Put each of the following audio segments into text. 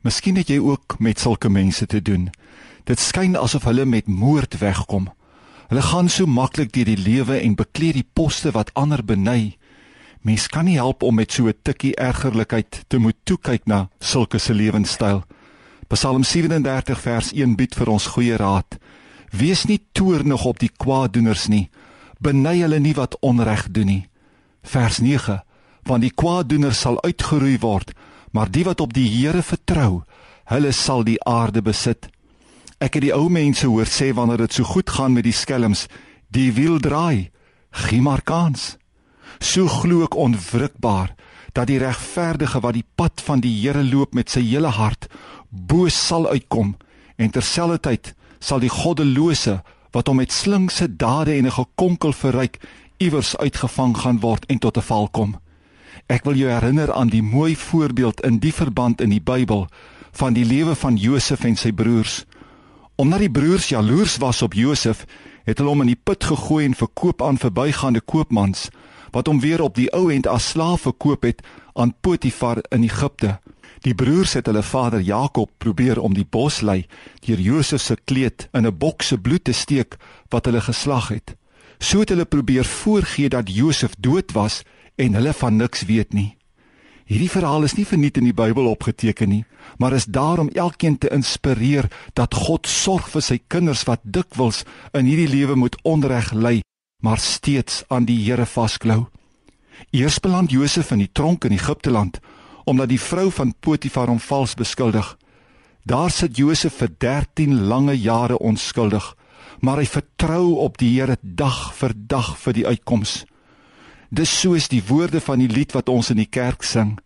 Miskien het jy ook met sulke mense te doen. Dit skyn asof hulle met moord wegkom. Hulle gaan so maklik deur die lewe en bekleed die poste wat ander beny. Mens kan nie help om met so 'n tikkie ergerlikheid te moet toe kyk na sulke se lewenstyl. Psalm 37 vers 1 bied vir ons goeie raad. Wees nie toornig op die kwaaddoeners nie. Beny hulle nie wat onreg doen nie. Vers 9: Want die kwaaddoeners sal uitgeroei word, maar die wat op die Here vertrou, hulle sal die aarde besit. Ek het die ou mense hoor sê wanneer dit so goed gaan met die skelms, die wiel draai, gee maar kans. So glo ek onwrikbaar dat die regverdige wat die pad van die Here loop met sy hele hart, boos sal uitkom en terselfdertyd sal die goddelose wat hom met slinkse dade en 'n gekonkel verryk iewers uitgevang gaan word en tot 'n val kom. Ek wil jou herinner aan die mooi voorbeeld in die verband in die Bybel van die lewe van Josef en sy broers. Omdat die broers jaloers was op Josef, het hulle hom in die put gegooi en verkoop aan verbygaande koopmans wat hom weer op die ou end as slaaf verkoop het aan Potifar in Egipte. Die broers het hulle vader Jakob probeer om die bos lei deur Josef se kleed in 'n bok se bloed te steek wat hulle geslag het. So het hulle probeer voorgee dat Josef dood was en hulle van niks weet nie. Hierdie verhaal is nie verniet in die Bybel opgeteken nie, maar is daar om elkeen te inspireer dat God sorg vir sy kinders wat dikwels in hierdie lewe moet onreg ly maar steeds aan die Here vasklou. Eers beland Josef in die tronk in Egipte land omdat die vrou van Potifar hom vals beskuldig. Daar sit Josef vir 13 lange jare onskuldig, maar hy vertrou op die Here dag vir dag vir die uitkoms. Dis soos die woorde van die lied wat ons in die kerk sing.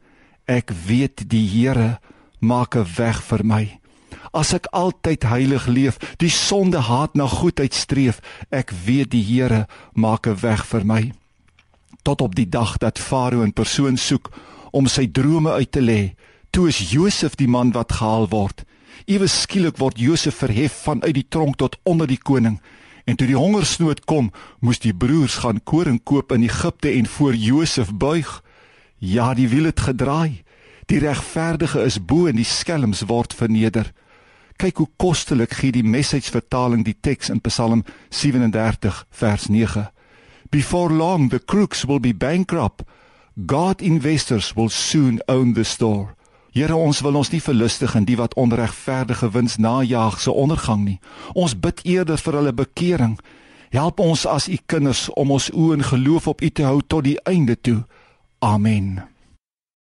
Ek weet die Here maak 'n weg vir my as ek altyd heilig leef, die sonde haat na goedheid streef, ek weet die Here maak 'n weg vir my. Tot op die dag dat Farao in persoon soek om sy drome uit te lê, toe is Josef die man wat gehaal word. Ewe skielik word Josef verhef vanuit die tronk tot onder die koning. En toe die hongersnood kom, moes die broers gaan koring koop in Egipte en voor Josef buig. Ja, die wiel het gedraai. Die regverdige is bo en die skelms word verneder. Kyk hoe kostelik gee die message vertaling die teks in Psalm 37 vers 9. Before long the crooks will be bankrupt. God investors will soon own the store. Here ons wil ons nie verlustig in die wat onregverdige wins najag se ondergang nie. Ons bid eerder vir hulle bekering. Help ons as u kinders om ons oë in geloof op u te hou tot die einde toe. Amen.